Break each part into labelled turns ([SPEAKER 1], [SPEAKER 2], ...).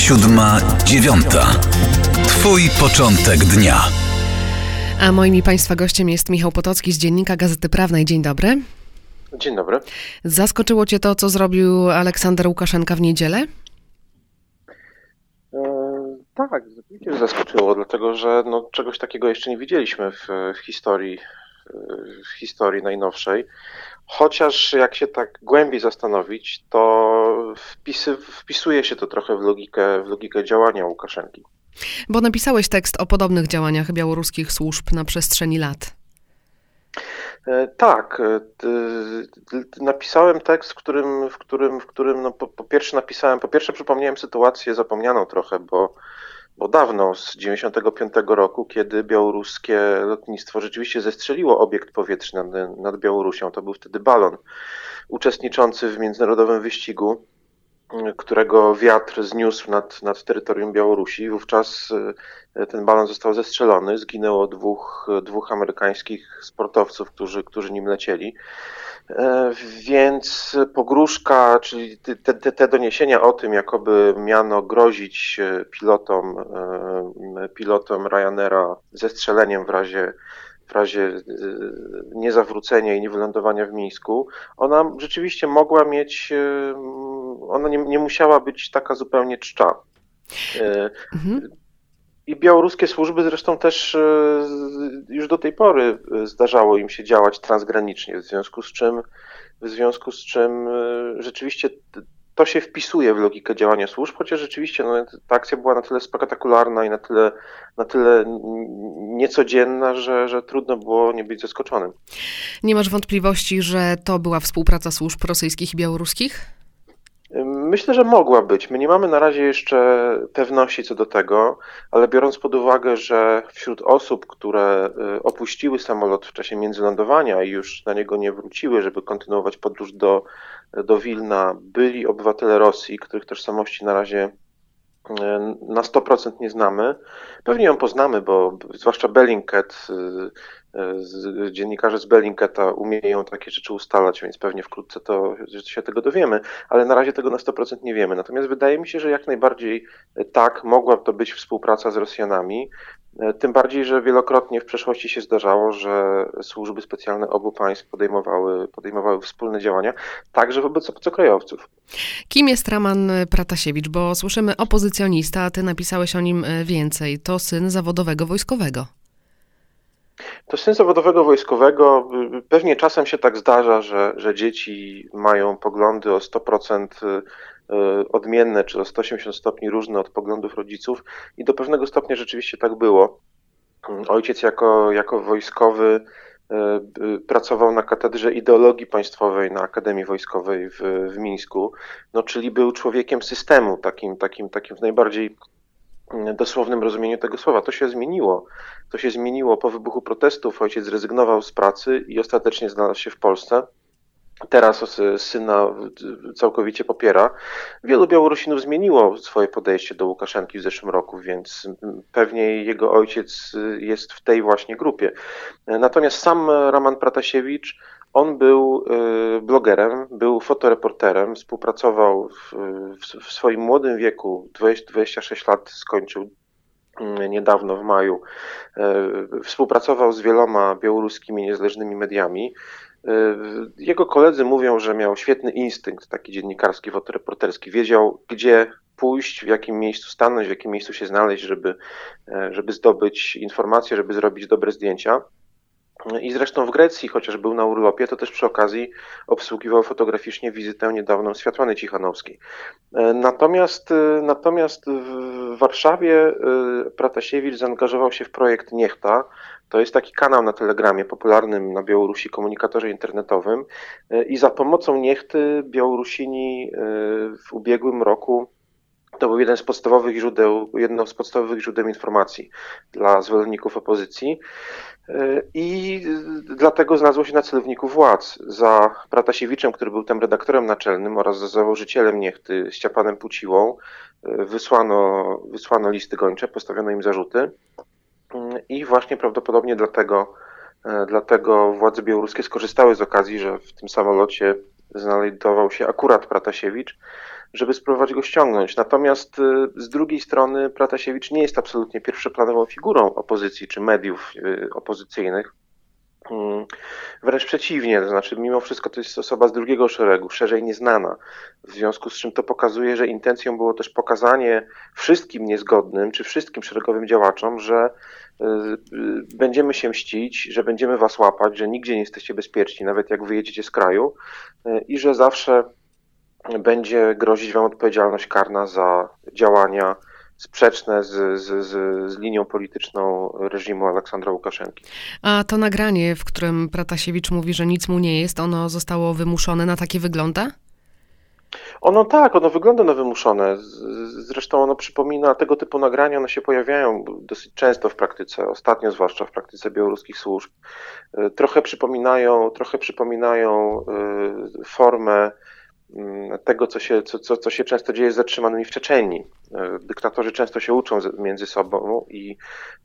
[SPEAKER 1] siódma, dziewiąta. Twój początek dnia.
[SPEAKER 2] A moim i Państwa gościem jest Michał Potocki z Dziennika Gazety Prawnej. Dzień dobry.
[SPEAKER 3] Dzień dobry.
[SPEAKER 2] Zaskoczyło Cię to, co zrobił Aleksander Łukaszenka w niedzielę?
[SPEAKER 3] E, tak, rzeczywiście zaskoczyło, dlatego że no, czegoś takiego jeszcze nie widzieliśmy w, w historii w historii najnowszej. Chociaż jak się tak głębiej zastanowić, to wpisy, wpisuje się to trochę w logikę, w logikę działania Łukaszenki.
[SPEAKER 2] Bo napisałeś tekst o podobnych działaniach białoruskich służb na przestrzeni lat.
[SPEAKER 3] E, tak, e, napisałem tekst, w którym, w którym, w którym no po, po, pierwsze napisałem, po pierwsze przypomniałem sytuację zapomnianą trochę, bo bo dawno, z 95 roku, kiedy białoruskie lotnictwo rzeczywiście zestrzeliło obiekt powietrzny nad, nad Białorusią. To był wtedy balon uczestniczący w międzynarodowym wyścigu, którego wiatr zniósł nad, nad terytorium Białorusi. Wówczas e, ten balon został zestrzelony. Zginęło dwóch, dwóch amerykańskich sportowców, którzy, którzy nim lecieli. E, więc pogróżka, czyli te, te, te, doniesienia o tym, jakoby miano grozić e, pilotom, pilotom Ryanaira zestrzeleniem w razie, w razie niezawrócenia i niewylądowania w Mińsku, ona rzeczywiście mogła mieć, ona nie, nie musiała być taka zupełnie czcza. Mhm. I białoruskie służby zresztą też e, już do tej pory e, zdarzało im się działać transgranicznie, w związku z czym, w związku z czym e, rzeczywiście to się wpisuje w logikę działania służb, chociaż rzeczywiście no, ta akcja była na tyle spektakularna i na tyle, na tyle niecodzienna, że, że trudno było nie być zaskoczonym.
[SPEAKER 2] Nie masz wątpliwości, że to była współpraca służb rosyjskich i białoruskich?
[SPEAKER 3] Myślę, że mogła być. My nie mamy na razie jeszcze pewności co do tego, ale biorąc pod uwagę, że wśród osób, które y, opuściły samolot w czasie międzylądowania i już na niego nie wróciły, żeby kontynuować podróż do, do Wilna, byli obywatele Rosji, których tożsamości na razie y, na 100% nie znamy. Pewnie ją poznamy, bo zwłaszcza Bellingcat y, dziennikarze z Bellingcata umieją takie rzeczy ustalać, więc pewnie wkrótce to się tego dowiemy, ale na razie tego na 100% nie wiemy. Natomiast wydaje mi się, że jak najbardziej tak, mogła to być współpraca z Rosjanami, tym bardziej, że wielokrotnie w przeszłości się zdarzało, że służby specjalne obu państw podejmowały, podejmowały wspólne działania, także wobec obcokrajowców.
[SPEAKER 2] Kim jest Raman Pratasiewicz? Bo słyszymy opozycjonista, a ty napisałeś o nim więcej. To syn zawodowego wojskowego.
[SPEAKER 3] To syn zawodowego wojskowego. Pewnie czasem się tak zdarza, że, że dzieci mają poglądy o 100% y, odmienne, czy o 180 stopni różne od poglądów rodziców, i do pewnego stopnia rzeczywiście tak było. Ojciec, jako, jako wojskowy, y, pracował na katedrze ideologii państwowej na Akademii Wojskowej w, w Mińsku, no, czyli był człowiekiem systemu, takim, takim, takim w najbardziej dosłownym rozumieniu tego słowa. To się zmieniło. To się zmieniło po wybuchu protestów. Ojciec zrezygnował z pracy i ostatecznie znalazł się w Polsce. Teraz syna całkowicie popiera. Wielu Białorusinów zmieniło swoje podejście do Łukaszenki w zeszłym roku, więc pewnie jego ojciec jest w tej właśnie grupie. Natomiast sam Raman Pratasiewicz on był y, blogerem, był fotoreporterem, współpracował w, w swoim młodym wieku, 20, 26 lat skończył mm, niedawno w maju, y, współpracował z wieloma białoruskimi niezależnymi mediami. Y, jego koledzy mówią, że miał świetny instynkt taki dziennikarski, fotoreporterski. Wiedział, gdzie pójść, w jakim miejscu stanąć, w jakim miejscu się znaleźć, żeby, żeby zdobyć informacje, żeby zrobić dobre zdjęcia. I zresztą w Grecji, chociaż był na urlopie, to też przy okazji obsługiwał fotograficznie wizytę niedawną Światłany Cichanowskiej. E, natomiast, e, natomiast w Warszawie e, Pratasiewicz zaangażował się w projekt Niechta. To jest taki kanał na Telegramie, popularnym na Białorusi komunikatorze internetowym. I za pomocą Niechty Białorusini w ubiegłym roku to był jeden z podstawowych źródeł, jedno z podstawowych źródeł informacji dla zwolenników opozycji. I dlatego znalazło się na celowniku władz. Za Pratasiewiczem, który był tam redaktorem naczelnym oraz za założycielem Niechty, Ściapanem Puciłą, wysłano, wysłano listy gończe, postawiono im zarzuty. I właśnie prawdopodobnie dlatego, dlatego władze białoruskie skorzystały z okazji, że w tym samolocie znajdował się akurat Pratasiewicz, żeby spróbować go ściągnąć. Natomiast z drugiej strony Pratasiewicz nie jest absolutnie pierwszoplanową figurą opozycji czy mediów opozycyjnych. Mm, wręcz przeciwnie, to znaczy mimo wszystko to jest osoba z drugiego szeregu, szerzej nieznana, w związku z czym to pokazuje, że intencją było też pokazanie wszystkim niezgodnym, czy wszystkim szeregowym działaczom, że y, y, będziemy się mścić, że będziemy was łapać, że nigdzie nie jesteście bezpieczni, nawet jak wyjedziecie z kraju y, i że zawsze będzie grozić wam odpowiedzialność karna za działania sprzeczne z, z, z, z, linią polityczną reżimu Aleksandra Łukaszenki.
[SPEAKER 2] A to nagranie, w którym Pratasiewicz mówi, że nic mu nie jest, ono zostało wymuszone, na takie wygląda?
[SPEAKER 3] Ono tak, ono wygląda na wymuszone. Zresztą ono przypomina tego typu nagrania, one się pojawiają dosyć często w praktyce, ostatnio zwłaszcza w praktyce białoruskich służb. Trochę przypominają, trochę przypominają y, formę tego, co się, co, co, co się często dzieje z zatrzymanymi w Czeczeni. E, dyktatorzy często się uczą między sobą i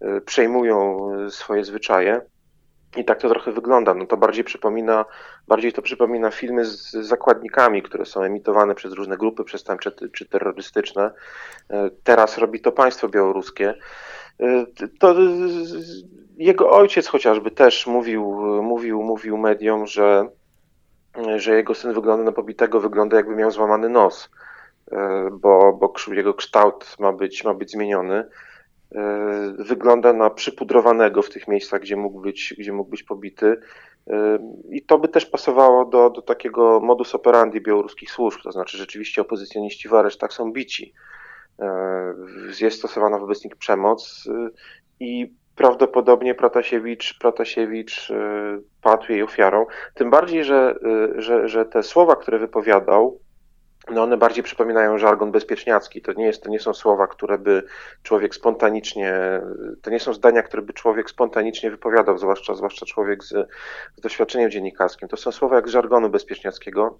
[SPEAKER 3] e, przejmują e, swoje zwyczaje. I tak to trochę wygląda. No to bardziej przypomina, bardziej to przypomina filmy z zakładnikami, które są emitowane przez różne grupy przestępcze czy terrorystyczne. Teraz robi to państwo białoruskie. To jego ojciec chociażby też mówił, mówił, mówił mediom, że że jego syn wygląda na pobitego, wygląda jakby miał złamany nos, e, bo, bo jego kształt ma być, ma być zmieniony. E, wygląda na przypudrowanego w tych miejscach, gdzie mógł być, gdzie mógł być pobity. E, I to by też pasowało do, do takiego modus operandi białoruskich służb, to znaczy rzeczywiście opozycjoniści w aresztach są bici. Jest stosowana wobec nich przemoc i prawdopodobnie Pratasiewicz, Pratasiewicz y, padł jej ofiarą. Tym bardziej, że, y, że, że te słowa, które wypowiadał, no one bardziej przypominają żargon bezpieczniacki. To nie, jest, to nie są słowa, które by człowiek spontanicznie, to nie są zdania, które by człowiek spontanicznie wypowiadał, zwłaszcza, zwłaszcza człowiek z, z doświadczeniem dziennikarskim. To są słowa jak z żargonu bezpieczniackiego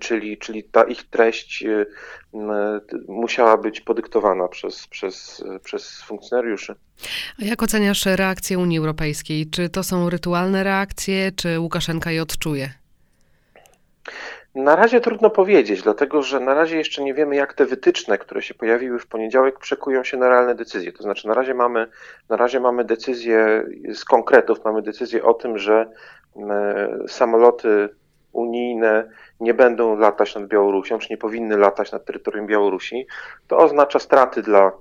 [SPEAKER 3] czyli, czyli ta ich treść y, musiała być podyktowana przez, przez, przez funkcjonariuszy.
[SPEAKER 2] A jak oceniasz reakcję Unii Europejskiej? Czy to są rytualne reakcje, czy Łukaszenka je odczuje?
[SPEAKER 3] Na razie trudno powiedzieć, dlatego że na razie jeszcze nie wiemy, jak te wytyczne, które się pojawiły w poniedziałek, przekują się na realne decyzje. To znaczy, na razie mamy, na razie mamy decyzje z konkretów, mamy decyzję o tym, że samoloty nie będą latać nad Białorusią, czy nie powinny latać nad terytorium Białorusi, to oznacza straty dla,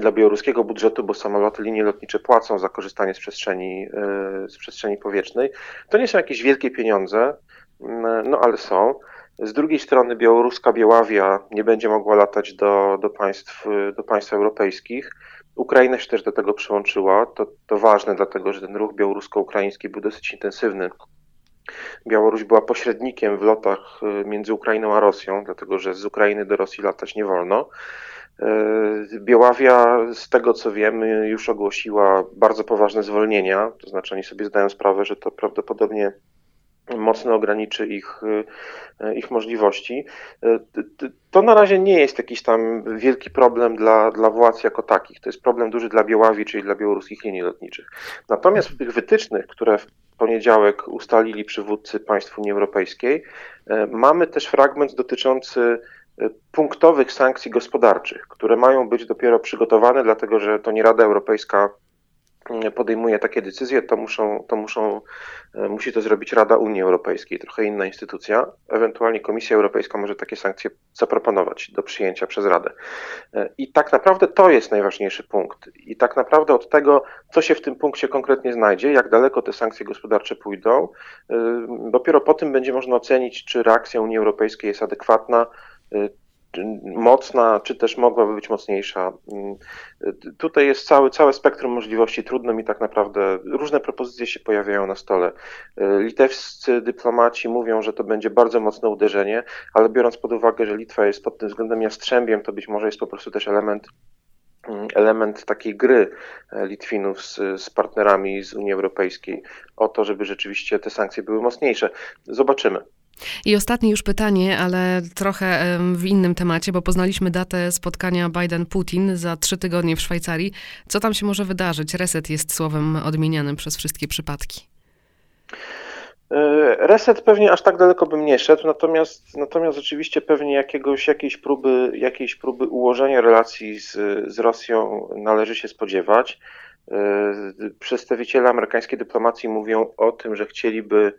[SPEAKER 3] dla białoruskiego budżetu, bo samoloty, linie lotnicze płacą za korzystanie z przestrzeni, e, z przestrzeni powietrznej. To nie są jakieś wielkie pieniądze, mm, no ale są. Z drugiej strony białoruska Białawia nie będzie mogła latać do, do, państw, do państw europejskich. Ukraina się też do tego przyłączyła. To, to ważne, dlatego że ten ruch białorusko-ukraiński był dosyć intensywny Białoruś była pośrednikiem w lotach y, między Ukrainą a Rosją, dlatego że z Ukrainy do Rosji latać nie wolno. Y, Białawia, z tego co wiemy, już ogłosiła bardzo poważne zwolnienia, to znaczy oni sobie zdają sprawę, że to prawdopodobnie mocno ograniczy ich, y, ich możliwości. To na razie nie jest jakiś tam wielki problem dla, dla władz jako takich. To jest problem duży dla Białawi, czyli dla białoruskich linii lotniczych. Natomiast w tych wytycznych, które poniedziałek ustalili przywódcy państw Unii Europejskiej. E, mamy też fragment dotyczący e, punktowych sankcji gospodarczych, które mają być dopiero przygotowane, dlatego że to nie Rada Europejska podejmuje takie decyzje, to muszą, to muszą, e, musi to zrobić Rada Unii Europejskiej, trochę inna instytucja. Ewentualnie Komisja Europejska może takie sankcje zaproponować do przyjęcia przez Radę. E, I tak naprawdę to jest najważniejszy punkt. I tak naprawdę od tego, co się w tym punkcie konkretnie znajdzie, jak daleko te sankcje gospodarcze pójdą, e, dopiero po tym będzie można ocenić, czy reakcja Unii Europejskiej jest adekwatna, mocna, czy też mogłaby być mocniejsza. Mm, tutaj jest cały, całe spektrum możliwości. Trudno mi tak naprawdę, różne propozycje się pojawiają na stole. Litewscy dyplomaci mówią, że to będzie bardzo mocne uderzenie, ale biorąc pod uwagę, że Litwa jest pod tym względem jastrzębiem, to być może jest po prostu też element mm, element takiej gry e, Litwinów z, z, partnerami z Unii Europejskiej o to, żeby rzeczywiście te sankcje były mocniejsze. Zobaczymy.
[SPEAKER 2] I ostatnie już pytanie, ale trochę w innym temacie, bo poznaliśmy datę spotkania Biden-Putin za trzy tygodnie w Szwajcarii. Co tam się może wydarzyć? Reset jest słowem odmienianym przez wszystkie przypadki.
[SPEAKER 3] Reset pewnie aż tak daleko bym nie szedł, natomiast, natomiast oczywiście pewnie jakiegoś, jakiejś, próby, jakiejś próby ułożenia relacji z, z Rosją należy się spodziewać. Przedstawiciele amerykańskiej dyplomacji mówią o tym, że chcieliby,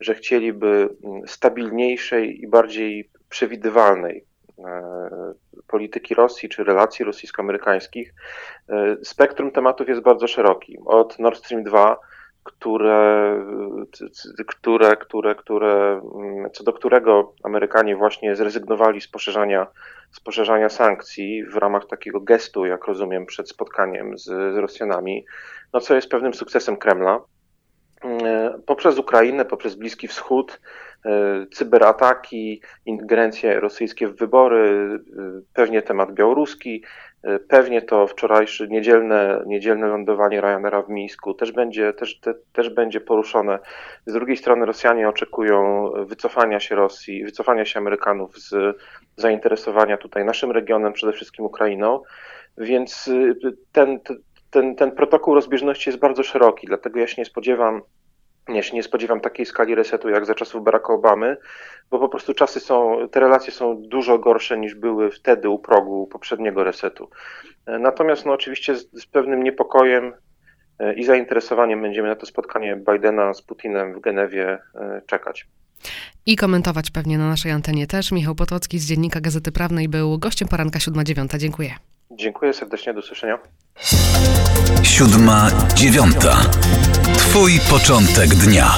[SPEAKER 3] że chcieliby stabilniejszej i bardziej przewidywalnej polityki Rosji czy relacji rosyjsko-amerykańskich. Spektrum tematów jest bardzo szeroki. Od Nord Stream 2 które, które, które, które, co do którego Amerykanie właśnie zrezygnowali z poszerzania, z poszerzania sankcji w ramach takiego gestu, jak rozumiem, przed spotkaniem z, z Rosjanami, no co jest pewnym sukcesem Kremla. Poprzez Ukrainę, poprzez Bliski Wschód, cyberataki, ingerencje rosyjskie w wybory, pewnie temat białoruski, Pewnie to wczorajsze niedzielne, niedzielne lądowanie Ryanaira w Mińsku też będzie, też, te, też będzie poruszone. Z drugiej strony Rosjanie oczekują wycofania się Rosji, wycofania się Amerykanów z zainteresowania tutaj naszym regionem, przede wszystkim Ukrainą, więc ten, ten, ten protokół rozbieżności jest bardzo szeroki, dlatego ja się nie spodziewam nie, się nie spodziewam takiej skali resetu jak za czasów Baracka Obamy, bo po prostu czasy są, te relacje są dużo gorsze niż były wtedy u progu poprzedniego resetu. Natomiast no, oczywiście z, z pewnym niepokojem e, i zainteresowaniem będziemy na to spotkanie Bidena z Putinem w Genewie e, czekać.
[SPEAKER 2] I komentować pewnie na naszej antenie też. Michał Potocki z Dziennika Gazety Prawnej był gościem poranka 7.9. Dziękuję.
[SPEAKER 3] Dziękuję serdecznie, do usłyszenia.
[SPEAKER 1] Siódma dziewiąta. Twój początek dnia.